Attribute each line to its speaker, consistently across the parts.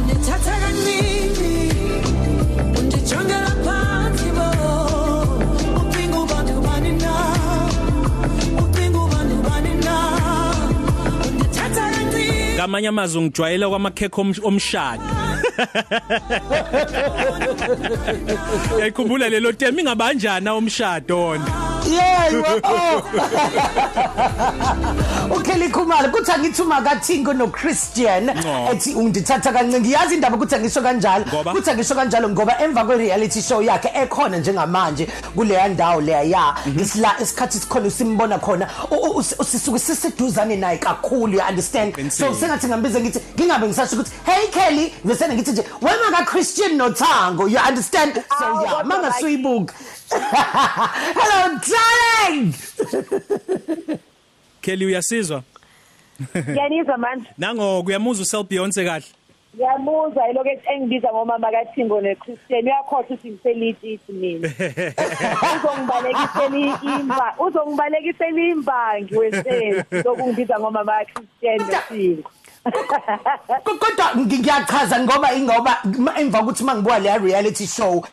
Speaker 1: undithatha kancini undijongela phansi bo ucinga uba ndubani na? Ucinga uba ndubani na? Undithatha kancini
Speaker 2: ngamanye amazwi ngijwayela kwamakhekhe omsh- omshado yayikhumbula lelo tema ingabanjani omshado wona
Speaker 3: Yeah, oh. Ukheli Khumalo kuthi angithuma kaThingo no Christian
Speaker 2: No.
Speaker 3: ethi ungithatha kancane ngiyazi indaba ukuthi angisho kanjalo
Speaker 2: Ngoba?
Speaker 3: kuthi angisho kanjalo ngoba emva kwe reality show yakhe ekhona njengamanje kuleya ndawo leya ya isla isikhathi sikhona usimbona khona u- u- us- usisuke siseduzane naye kakhulu you understand so
Speaker 2: Qinisile.
Speaker 3: sengathi ngambize ngithi ngingabe ngisasho ukuthi hey Kelly bese ngithi nje wema ka Christian no Thango you understand so
Speaker 4: Awu,
Speaker 3: yeah
Speaker 4: kodwa
Speaker 3: manga
Speaker 4: like-
Speaker 3: suyibuka hello darling!
Speaker 2: Kelly uyasizwa?
Speaker 4: Ngiyanizwa manje
Speaker 2: nango kuyamuza uSel Beyonce kahle.
Speaker 4: Ngiyamuzwa yiloko engibiza ngomama kaThingo neChristian. Uyakhohlwa ukuthi ngiselititi mina. Uzongibalekisela imba uzongibalekisela imbangi weseni lokungibiza ngomama kaChristian neThingo
Speaker 3: Ko- kodwa ngi- ngiyachaza ngoba ingoba ma- emva kokuthi mangibuka le reality show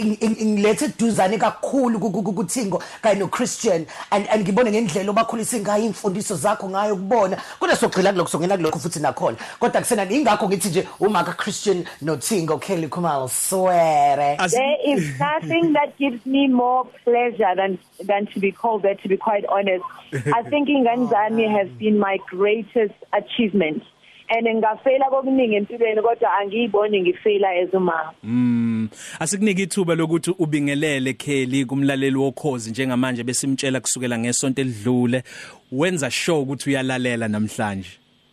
Speaker 3: ing- ing- ngilethe eduzane kakhulu ku- ku- ku- kuthingo kanye no Christian and and ngibone ngendlela obakhulisa ngayo imfundiso zakho ngayo kubona kodwa sogxila kulokho songena kulokho futhi nakhona. Kodwa kusena ingakho ngithi nje uma ka Christian no Thingo Kelly Khumalo swear
Speaker 2: As
Speaker 4: there is nothing that gives me more pleasure than than to be called that to be quite honest. I think inganzami has been my greatest achievement. And ngafela kokuningi empilweni kodwa angiyiboni ngifela as umama
Speaker 2: Mm. Asikunike ithuba lokuthi ubingelele Kelly kumlaleli wokhozi njengamanje besimtshela kusukela ngesonto elidlule. Wenza show ukuthi uyalalela namhlanje.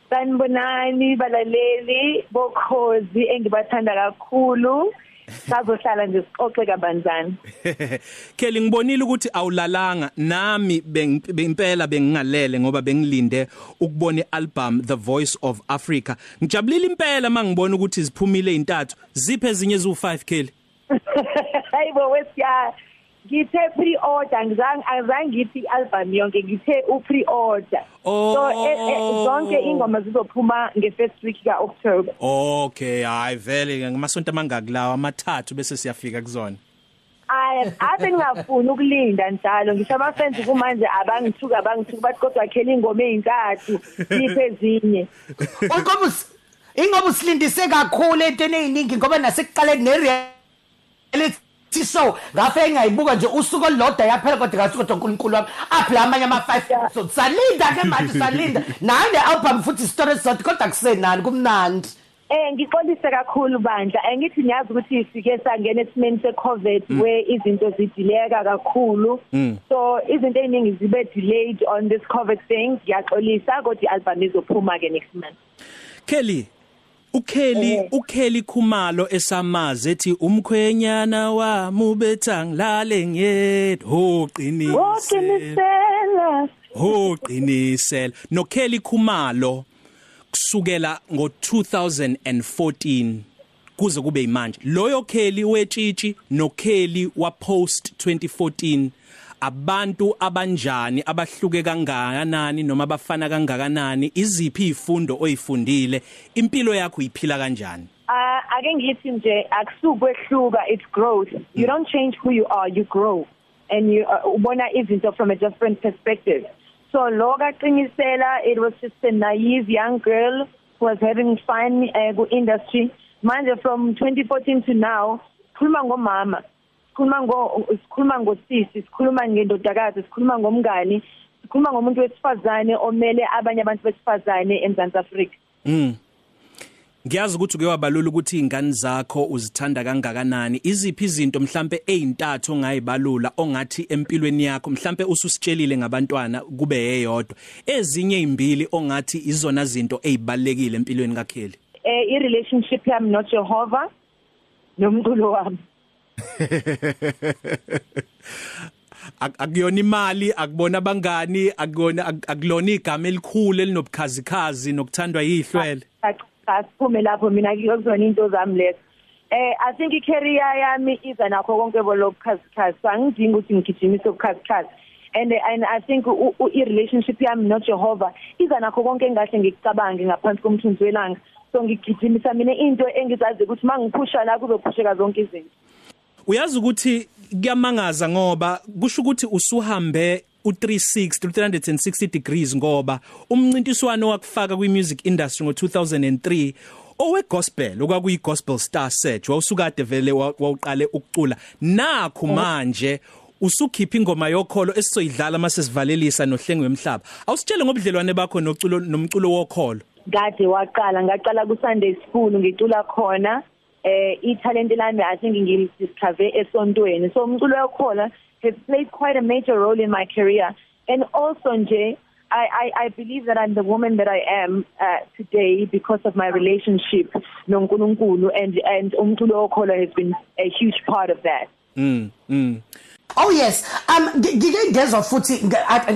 Speaker 4: Sanibonani balaleli bokhozi engibathanda kakhulu. Sazohlala nje sixoxe kabanzana.
Speaker 2: Kelly ngibonile ukuthi awulalanga. Nami beng- bempela bengingalele ngoba bengilinde ukubona ialbum The Voice of Africa. Ngijabulile impela mangibona ukuthi ziphumile intathu ziphe ezinye ezu5 Kelly?
Speaker 4: Hayibo wesiya ngithe pre-order ngizange azange ngithi i-album yonke ngithe u-pre-order.
Speaker 2: Oh.
Speaker 4: so eh, eh, zonke ingoma zizophuma nge-first week ka-october.
Speaker 2: Okay hayi vele ngamasonto amangakulawa amathathu bese siyafika kuzona.
Speaker 4: Ay ave ngingafuni ukulinda njalo. Ngisho abafans kumanje abangithuka abangithuka bathi kodwa khela ingoma ezintathu siphe ezinye.
Speaker 3: Ngoba us- ingoba usilindise kakhulu entweni eziningi ngoba nasekuqaleni ne reality show ngafe engayibuka nje usuku olodwa yaphela kodwa ngasuku kodwa uNkulunkulu wami aphela amanye ama 5 episodes. Salinda ke manje salinda. Nayo le album futhi story sodwa kodwa kusenani kumnandi.
Speaker 4: Eh ngixolise kakhulu bandla. Angithi niyazi ukuthi sike sangena esimeni secovid where izinto zidileka kakhulu. So izinto eziningi zibe delayed on this covid thing. Ngiyaxolisa kodwa ialbum izophuma ke next month.
Speaker 2: Kelly uKelly
Speaker 4: Eh.
Speaker 2: uKelly Khumalo esamazi ethi umkhwenyana wami ubethangilale ngedwa. Ho qinise
Speaker 4: Woqinisela
Speaker 2: ho qinisela. No Kelly Khumalo kusukela ngo2014 kuze kube imanje loyo Kelly wetshitshi no Kelly wa post 2014 abantu abanjani abahluke kangakanani noma abafana kangakanani iziphi izifundo oyifundile impilo yakho iphila kanjani?
Speaker 4: Ah ake ngithi nje akusukwehluka it's growth. You don't change who you are you grow. And you uh, ubona izinto from a different perspective. So lo kaqinisela it was just a naive young girl who was having fun uh, ku industry manje from 2014 to now sikhuluma ngomama. Sikhuluma ngo sikhuluma ngosisi sikhuluma ngendodakazi sikhuluma ngomngani sikhuluma ngomuntu wesifazane omele abanye abantu besifazane eMzansi Afrika.
Speaker 2: Mm. Ngiyazi ukuthi uke wabalula ukuthi ingane zakho uzithanda kangakanani. Iziphi izinto mhlambe ezintathu ongayibalula ongathi empilweni yakho mhlambe ususitshelile ngabantwana kube yeyodwa ezinye izimbili ongathi izona zinto ezibalekile empilweni kaKheli?
Speaker 4: Eh i relationship yami no Jehovah nomculo wami.
Speaker 2: Ak- akuyona imali akubona abangani akuyona ak- akulona igama elikhulu elinobukhazikhazi nokuthandwa yihlwele.
Speaker 4: Asiphume lapho mina kuzona into zami lezo. Eh i think i career yami iza nakho konke bolokukhazikhazi so angidingi ukuthi ngigijimise ukukhazikhazi and and i think i relationship yami no Jehovah iza nakho konke engahle ngikucabange ngaphansi komthunzi welanga. So ngigijimisa mina into engizazi ukuthi mangiphusha la kuzophusheka zonke izinto.
Speaker 2: Uyazi ukuthi kuyamangaza ngoba kusho ukuthi usuhambe u360 360 degrees ngoba umncintiswano wakufaka kwi-music industry ngo2003 owe gospel okwakuyi gospel star search wawusukade vele wawuqale ukucula. Nakho manje usukhipha ingoma yokholo esizoyidlala mase sivalelisa nohlenge wemhlaba awusitshele ngobudlelwane bakho noculo nomculo wokholo?
Speaker 4: Kade waqala ngaqala ku Sunday school ngicula khona. Eh italent lami i think ngilidiscover esontweni so umculo wokholo has played quite a major role in my career and also nje I, I, I believe that I'm the woman that I am uh, today because of my relationship noNkulunkulu and and umculo wokholo has been a huge part of that.
Speaker 2: Mm. Mm.
Speaker 3: Oh yes. Um ngike ngezwe futhi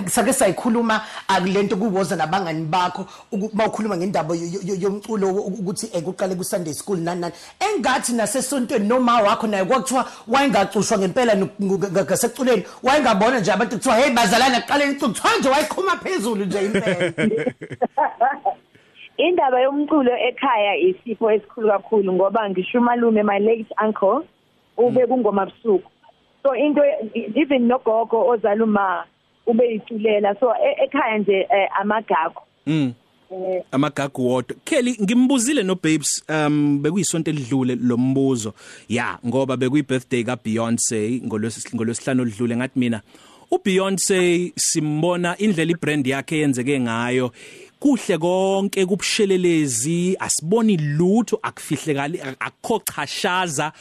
Speaker 3: sake sayikhuluma akulento kuwoza nabangani bakho mawukhuluma ngendaba yomculo ukuthi ekuqale ku Sunday school nani nani engathi nasesontweni noma wakho naye kwakuthiwa wayengacushwa ngempela ngaseculeni wayengabona nje abantu kuthiwa hey bazalana qale kuthiwa nje wayikhuma phezulu nje impela.
Speaker 4: Indaba yomculo ekhaya isipho esikhulu kakhulu ngoba ngisho umalume my late uncle ube kungoma busuku. So into even nogogo ozala uma ube iculela so e, ekhaya nje eh, amagagu.
Speaker 2: Mm. Amagagu wodwa. Kelly ngimbuzile no babes um bekuyisonto elidlule lombuzo ya ngoba bekuyi birthday ka Beyonce ngolwesihlanu olidlule ngathi mina uBeyonce simbona indlela ibrand yakhe yenzeke ngayo. Kuhle konke kubushelelezi asiboni lutho akufihlekali akukho chashaza.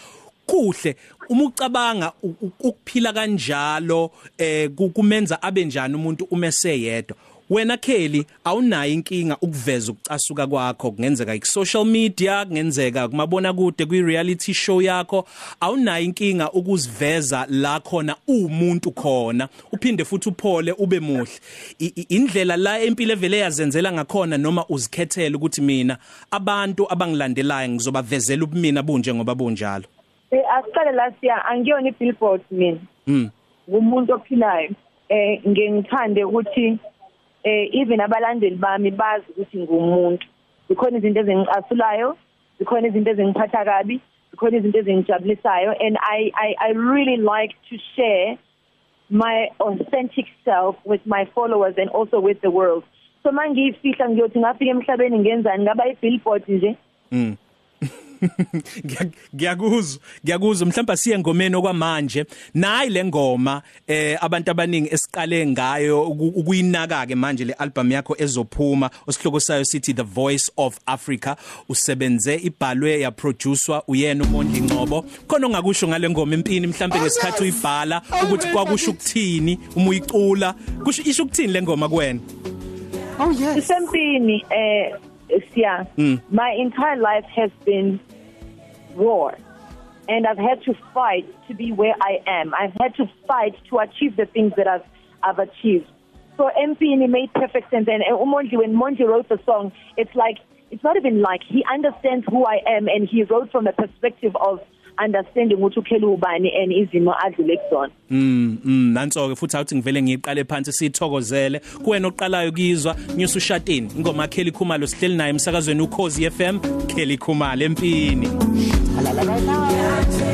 Speaker 2: Kuhle. Uma ucabanga ukuphila kanjalo eh kumenza abe njani umuntu umese yedwa wena Kelly awunayo inkinga ukuveza ukucasuka kwakho kungenzeka ku social media kungenzeka kumabona kude kwi reality show yakho. Awunayo inkinga ukuziveza la khona umuntu khona. Uphinde futhi uphole ube muhle. Indlela la empilo evele yazenzela ngakhona noma uzikhethela ukuthi mina abantu abangilandelayo ngizobavezela ubumina bunje ngoba bunjalo.
Speaker 4: Eh asiqale la siya angiyona ibillboard mina.
Speaker 2: Mm.
Speaker 4: Umuntu ophilayo. Eh ngengithande ukuthi eh even abalandeli bami bazi ukuthi ngumuntu. Zikhona izinto ezingicasulayo, zikhona izinto ezingiphatha kabi, zikhona izinto ezingijabulisayo and I I I really like to share my authentic self with my followers and also with the world. So mangiyifihla ngiyothi ngafika emhlabeni ngenzani ngaba ibillboard nje.
Speaker 2: Ngiyakuzwa ngiyakuzwa. Mhlawumbe siye ngomeni okwamanje. Nayi le ngoma eh abantu abaningi esiqale ngayo ukuyinaka ke manje le album yakho ezophuma osihloko sayo sithi the voice of africa. Usebenze ibhalwe ya producerwa uyena uMondli Ngcobo khona ongakusho ngale ngoma empini mhlawumbe ngesikhathi uyibhala ukuthi kwakusho ukuthini uma uyicula. Kusho isho ukuthini le ngoma kuwena?
Speaker 3: Oh yes.
Speaker 4: Isempini eh siya
Speaker 2: Mm.
Speaker 4: my entire life has been war. And I've had to fight to be where I am. I've had to fight to achieve the things that I've I've achieved. So Mpini made perfect sense. And Umondi when Mondi wrote the song it's like it's not even like he understands who I am and he wrote from the perspective of understanding ukuthi ukhela ubani and izimo adlule kuzona.
Speaker 2: Mm mm nanso ke futhi awuthi ngivele ngiqale phansi sithokozele kuwena oqalayo kuyizwa nyusa ushatini ingoma Kelly Khumalo sihleli naye emsakazweni ukhozi FM Kelly Khumalo empini.
Speaker 3: Halala right now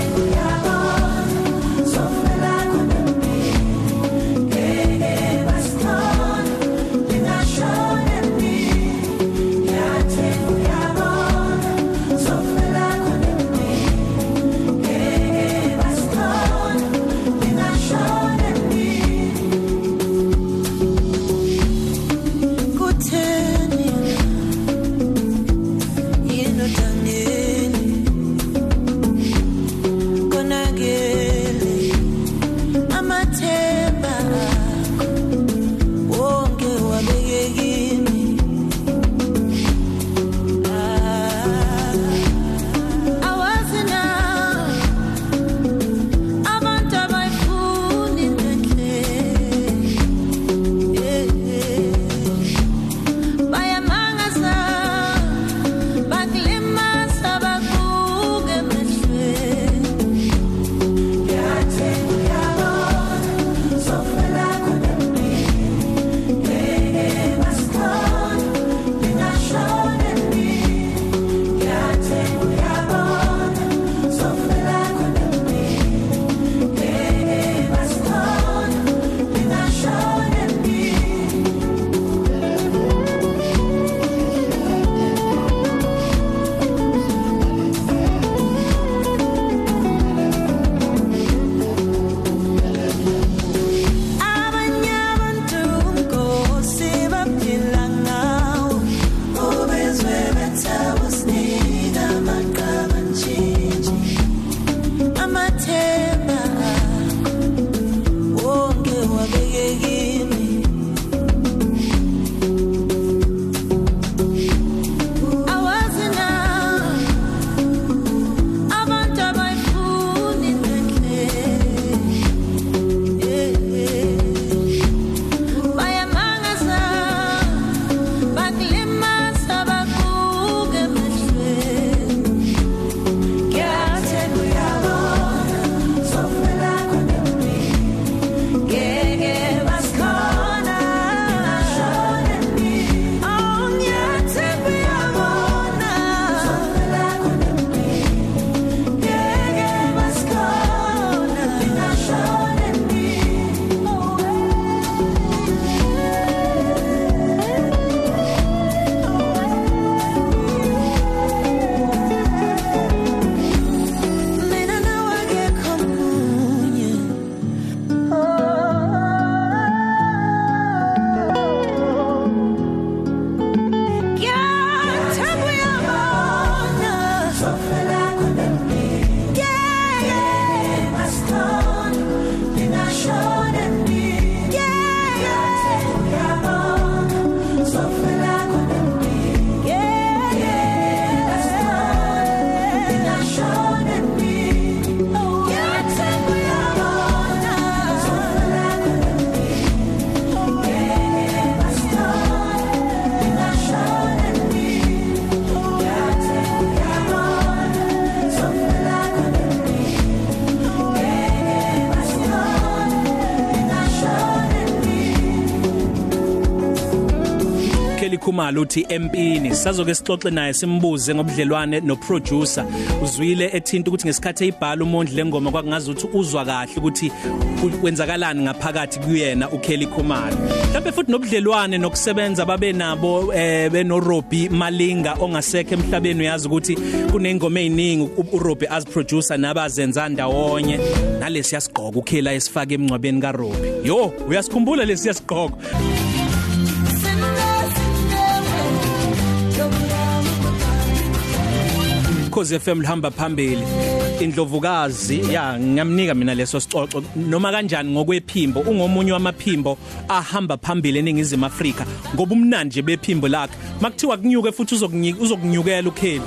Speaker 2: Kelly Khumalo uthi empini sazoke sixoxe naye simbuze ngobudlelwane no producer uzwile ethinta ukuthi ngesikhathi eyibhala umondli lengoma kwakungazi ukuthi uzwa kahle ukuthi kwenzakalani ngaphakathi kuyena uKelly Khumalo. Mhlawumbe futhi nobudlelwane nokusebenza babe nabo eh beno Robbie Malinga ongasekho emhlabeni uyazi ukuthi kunengoma eziningi uRobbie as producer nabazenza ndawonye. Nalesi yasigqoka uKela esifaka emncwabeni kaRobbie yo uyasikhumbula lesi yasigqoka Khosi FM lihamba phambili. Indlovukazi ya ngiyamnika mina leso sicoco noma kanjani ngokwephimbo ungomunye wamaphimbo ahamba phambili eningizimu Afrika ngoba umnandi bephimbo lakhe. Makuthiwa kunyuke futhi uzokunyika uzokunyukela ukheli.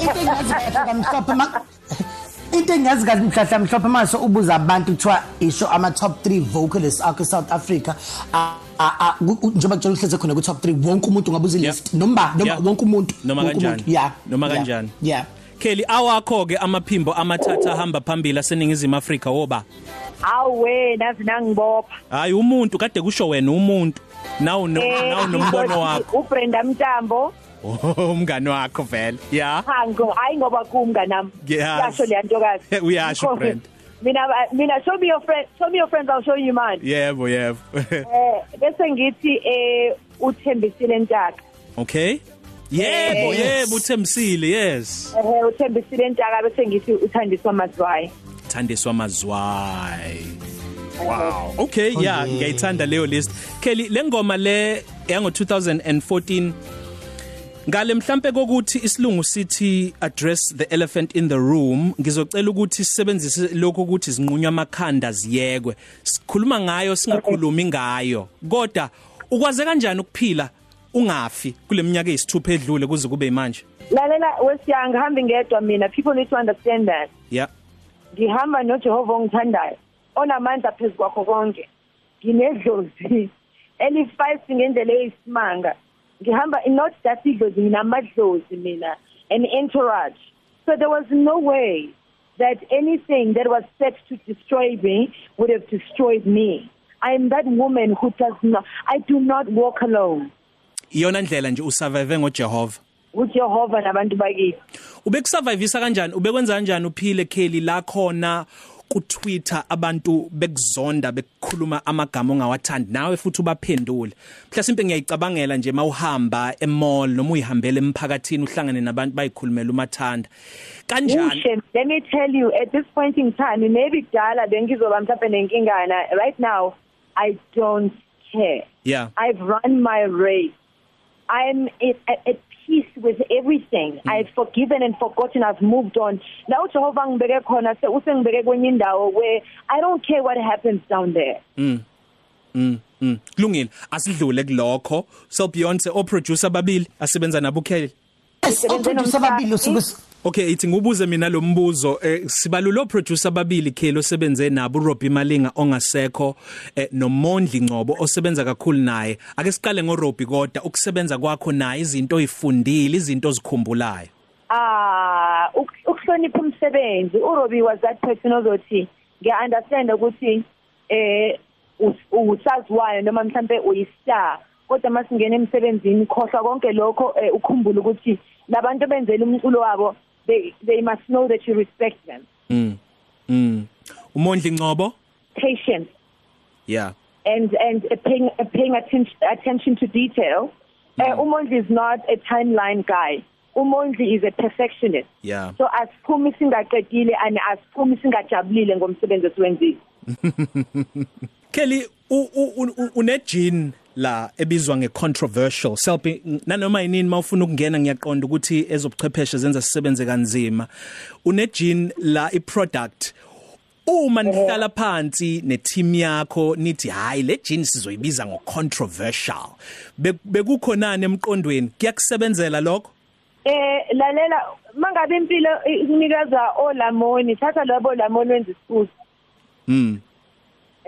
Speaker 3: Into engazi kahle mhlophe ma into engazi kahle mhlahla mhlophe mase ubuza abantu kuthiwa isho ama top 3 vocalists akhe South Africa. A- a- a- ku- njengoba kutshela uhleze khona ku top 3 wonke umuntu ngabuza list noma noma
Speaker 2: Yeah.
Speaker 3: wonke umuntu
Speaker 2: Noma
Speaker 3: wonke
Speaker 2: kanjani.
Speaker 3: umuntu. yeah.
Speaker 2: Noma
Speaker 3: yeah,
Speaker 2: kanjani.
Speaker 3: yeah.
Speaker 2: Kelly awakho ke amaphimbo amathatha ahamba phambili aseningizimu Afrika woba?
Speaker 4: Awe nazi nangibopha.
Speaker 2: Hayi umuntu kade kusho wena umuntu. Nawu no-
Speaker 4: Eh,
Speaker 2: nawu nombono
Speaker 4: ngizothi
Speaker 2: wakho.
Speaker 4: uBrenda Mtambo.
Speaker 2: Oh, umngani wakho vele. Ya?
Speaker 4: Ha ngo hayi ngoba kumnganami. Yasho le ntokazi
Speaker 2: Uyasho, Brenda.
Speaker 4: mina mina show me your friend show me your friends I'll show you mine.
Speaker 2: Yebo yebo.
Speaker 4: Eh bese ngithi eh uthembisile ntaka.
Speaker 2: Okay. Yebo yebo uthembisile yes.
Speaker 4: Eh uthembisile ntaka bese ngithi uthandiswa mazwayi
Speaker 2: thandiswa mazwai. Wow. Okay yeah
Speaker 3: yeah.
Speaker 2: ngiyayithanda leyo list. Kelly lengoma le yango 2014 ngale mhlambe kokuthi isilungu sithi address the elephant in the room ngizocela ukuthi sisebenzise lokho ukuthi zinqunywa amakhanda ziyekwe. Sikhuluma ngayo singakhulumi ngayo. Kodwa ukwaze kanjani ukuphila ungafi kuleminyaka eyisithupha edlule kuze kube manje?
Speaker 4: Lalela wesiyanga hambi ngedwa mina. People need to understand that.
Speaker 2: Yeah.
Speaker 4: Ngihamba noJehova ongithandayo onamandla phezu kwakho konke. Nginedlozi elifight ngendlela eyisimanga. Ngihamba not just idlozi nginamadlozi mina an entourage. So there was no way that anything that was set to destroy me would have destroyed me. I am that woman who does not i do not walk alone.
Speaker 2: Iyona ndlela nje usurvive ngoJehova?
Speaker 4: uJehova nabantu bakithi.
Speaker 2: Ubekusurvivisa kanjani? Ubekwenza kanjani uphile Kelly la khona? Ku Twitter abantu bekuzonda bekukhuluma amagama ongawathandi nawe futhi ubaphendule. Mhlasimpe ngiyayicabangela nje mawuhamba emall noma uyihambele emphakathini uhlangane nabantu bayikhulumela umathanda. Kanjani?
Speaker 4: Kuhle, let me tell you at this point in time maybe kudala bengizoba mhlawumbe nenkingana. Right now i don't care.
Speaker 2: Yeah.
Speaker 4: I've run my race. I'm at, at, at peace with everything. Mm. i've forgiven and forgotten. I've moved on. Now Jehovah ngibeke khona se usengibeke kwenye indawo where i don't care what happens down there.
Speaker 2: Mm mm kulungile. Asidlule kulokho. So Beyonce o producer babili asebenza nabo Kelly
Speaker 3: yes oproducer babili usuku
Speaker 2: Okay ithi ngubuze mina lo mbuzo eh, sibalulo producer babili Kelly osebenze nabo Robbie Malinga ongasekho eh, noMondli Ngcobo osebenza kakhulu naye. Ake siqale ngoRobbie kodwa ukusebenza kwakho naye izinto oyifundile izinto ozikhumbulayo.
Speaker 4: Ah uk- ukuhlonipha umsebenzi. uRobbie was that person ozothi ngiya understand ukuthi eh us- usaziwayo noma mhlambe uyistar kodwa masingena emsebenzini khohlwa konke lokho eh, ukhumbule ukuthi labantu benzela umculo wabo they they must know that you respect them.
Speaker 2: Mm. Mm. uMondli Ngcobo
Speaker 4: patience
Speaker 2: yeah.
Speaker 4: And and uh, paying uh, paying attention attention to detail. Uh, umondli is not a timeline guy. Umondli is a perfectionist.
Speaker 2: Yeah.
Speaker 4: So asiphumi singaqedile and asiphumi singajabulile ngomsebenzi esiwenzile
Speaker 2: Kelly u- la ebizwa ngecontroversial. Selfie nanoma yinini mawufuna ukungena ngiyaqonda ukuthi ezobuchwepheshe zenza sisebenze kanzima. Une gene la i product uma nihlala phansi neteam yakho nithi hayi le gene sizoyibiza ngo controversial bekukhonani emqondweni? Kuyakusebenzela lokho?
Speaker 4: Eh lalela mangabe impilo ikunikeza olamoni thatha labo lamoni wenza isiphuzo
Speaker 2: mm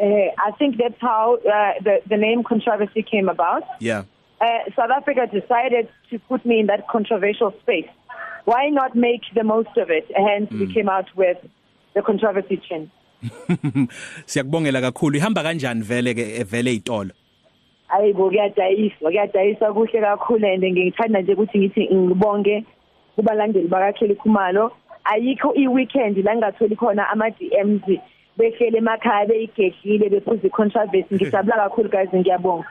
Speaker 4: uh, I think that's how uh, the the name controversy came about.
Speaker 2: yeah
Speaker 4: Uh, South Africa decided to put me in that controversial space. Why not make the most of it? Hence, mm. we came out with the controversy chin.
Speaker 2: siyakubongela kakhulu ihamba kanjani vele ke vele izitolo
Speaker 4: Ayibo kuyadayiswa kuyadayiswa kuhle kakhulu and ngingithanda nje ukuthi ngithi ngibonge kubalandeli bakaKheli Khumalo ayikho iweekend la ngingatholi khona ama DMs behlele emakhaya beyigedlile bephuza icontroversy ngijabula kakhulu guys ngiyabonga.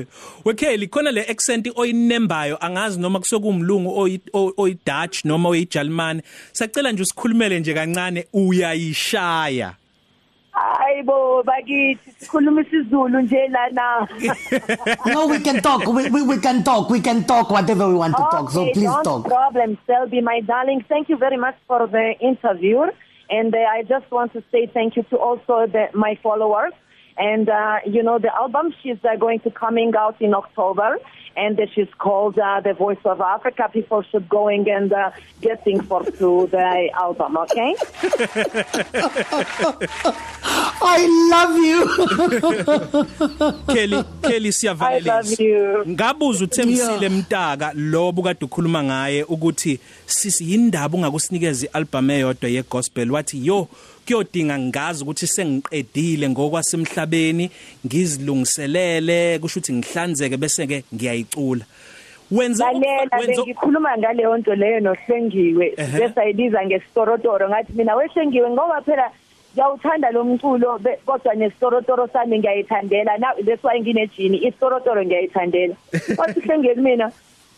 Speaker 2: Wekheli khona le accent oyinembayo angazi noma kusokumlungu oyi Dutch noma oyiJalimani sacela nje usikhulumele nje kancane uyayishaya.
Speaker 4: Hayibo bakithi sikhuluma isiZulu nje lana.
Speaker 3: No we can talk we, we we can talk we can talk whatever we want to talk so
Speaker 4: Okay,
Speaker 3: please
Speaker 4: no
Speaker 3: talk.
Speaker 4: problem Selby my darling. Thank you very much for the interview. And uh, I just want to say thank you to also the, my followers. And uh, you know the album she's uh, going to coming out in October. And she's called uh, the Voice of Africa people should going and uh, getting for to the album okay?
Speaker 3: I love you.
Speaker 2: Kelly Kelly
Speaker 4: I love
Speaker 2: siyavalelisa
Speaker 4: you.
Speaker 2: Ngabuza uThemsile Mtaka lo bukade ukhuluma ngaye ukuthi sisi yindaba ungakusinikeza ialbum eyodwa yegospel? Wathi yo kuyodinga ngazi ukuthi sengiqedile ngokwasemhlabeni ngizilungiselele kusho ukuthi ngihlanzeke bese ke ngiyayicula. Wenza
Speaker 4: lalela
Speaker 2: wenza
Speaker 4: bengikhuluma ngaleyo nto leyo nohlengiwe
Speaker 2: Ehhe.
Speaker 4: bese ayibiza ngesitorotoro ngathi mina wehlengiwe ngoba phela ngiyawuthanda lo mculo be- kodwa nesitorotoro sami ngiyayithandela now that's why nginejini isitorotoro ngiyayithandela. Wathi hlengiwe kumina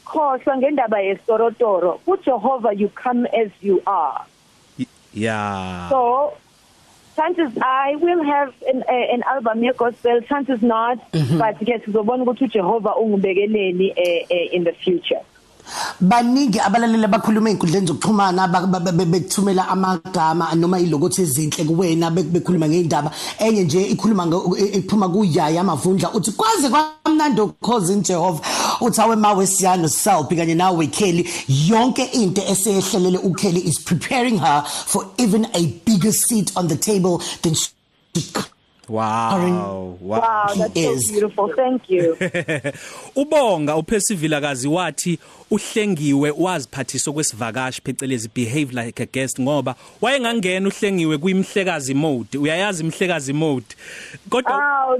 Speaker 4: khohlwa ngendaba yesitorotoro kuJehova you come as you are.
Speaker 2: Yeah.
Speaker 4: So chances I will have an, uh, an album ye gospel. Chances not but ke sizobona ukuthi uJehova ungibekeleni eh, eh, in the future.
Speaker 3: Baningi abalaleli abakhuluma einkundleni zokuxhumana ba- ba- ba- bekuthumela amagama noma ilokothi ezinhle kuwena bek- bekhuluma ngeindaba enye nje ikhuluma ngo- e- iphuma kuyaya amavundla uthi kwaze kwamnandi ukukhoza inJehova uthi awe mawe siyano selfie kanye nawe Kelly. Yonke into esehlelele uKelly is preparing her for even a bigger seat on the table than she
Speaker 2: wow.
Speaker 4: Wow that's
Speaker 3: He
Speaker 4: so
Speaker 3: is.
Speaker 4: beautiful. Thank you.
Speaker 2: Ubonga uPercivilakazi wathi uhlengiwe waziphathisa kwesivakashi phecelezi behave like a guest ngoba wayengangena uhlengiwe kuyimhlekazi mode. Uyayazi imhlekazi mode. Kodwa
Speaker 4: aw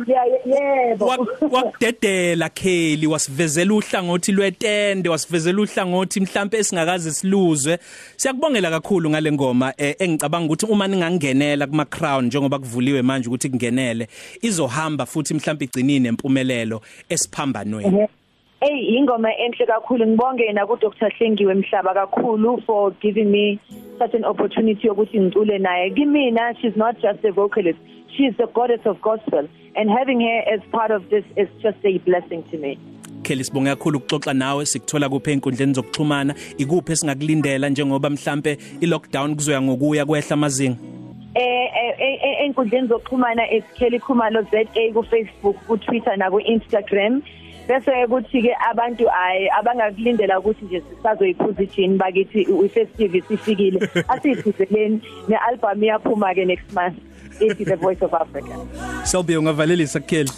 Speaker 4: yebo.
Speaker 2: wak- wakudedela Kelly wasivezela uhlangothi lwetende wasivezela uhlangothi mhlambe esingakaze siluzwe. Siyakubongela kakhulu ngale ngoma eh, engicabanga ukuthi uma ningangenela kuma crown njengoba kuvuliwe manje ukuthi kungenele izohamba futhi mhlambe igcinini nempumelelo esiphambanweni.
Speaker 4: Hey ingoma enhle kakhulu. Ngibonge yena ku Dr Hlengiwe Mhlaba kakhulu for giving me such an opportunity ukuthi ngicule naye. Kimina she's not just a vocalist she's the goddess of gospel. And having her as part of this is just a blessing to me.
Speaker 2: Kelly sibonga kakhulu ukuxoxa nawe sikuthola kuphe inkundleni zokuxhumana? Ikuphi esingakulindela njengoba mhlambe ilockdown kuzoya ngokuya kwehla amazinga?
Speaker 4: Eh eh, eh enkundleni zokuxhumana it's Kelly Khumalo ZA ku Facebook ku Twitter na ku Instagram bese ukuthi ke abantu ay abangakulindela ukuthi nje sisazoyiphuza ijini bakithi ifestival sifikile. Asiyiphuzeleni nealbum iyaphuma ke next month. Ithi the voice of africa.
Speaker 2: Selby ungavalelisa Kelly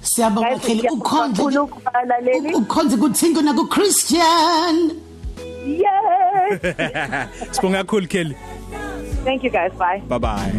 Speaker 3: siyabonga
Speaker 4: Guys,
Speaker 3: Kelly.
Speaker 4: ngiyabonga
Speaker 3: ukhonze
Speaker 4: kakhulu kubalaleli
Speaker 3: ukhonze kuthingo na ku Christian
Speaker 4: yes!
Speaker 2: Sibonga kakhulu Kelly
Speaker 4: thank you guys. Bye.
Speaker 2: Bye bye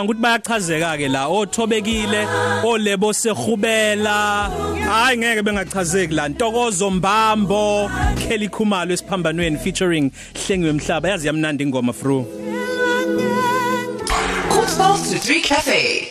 Speaker 2: Ngicabanga ukuthi bayachazeka ke la othobekile olebo sehubela hayi ngeke bengachazeki la. Ntokozo Mbambo Kelly Khumalo esiphambanweni featuring Hlengiwe Mhlaba yazi yamnandi ingoma fru.
Speaker 5: Quarter past to 3 Cafe.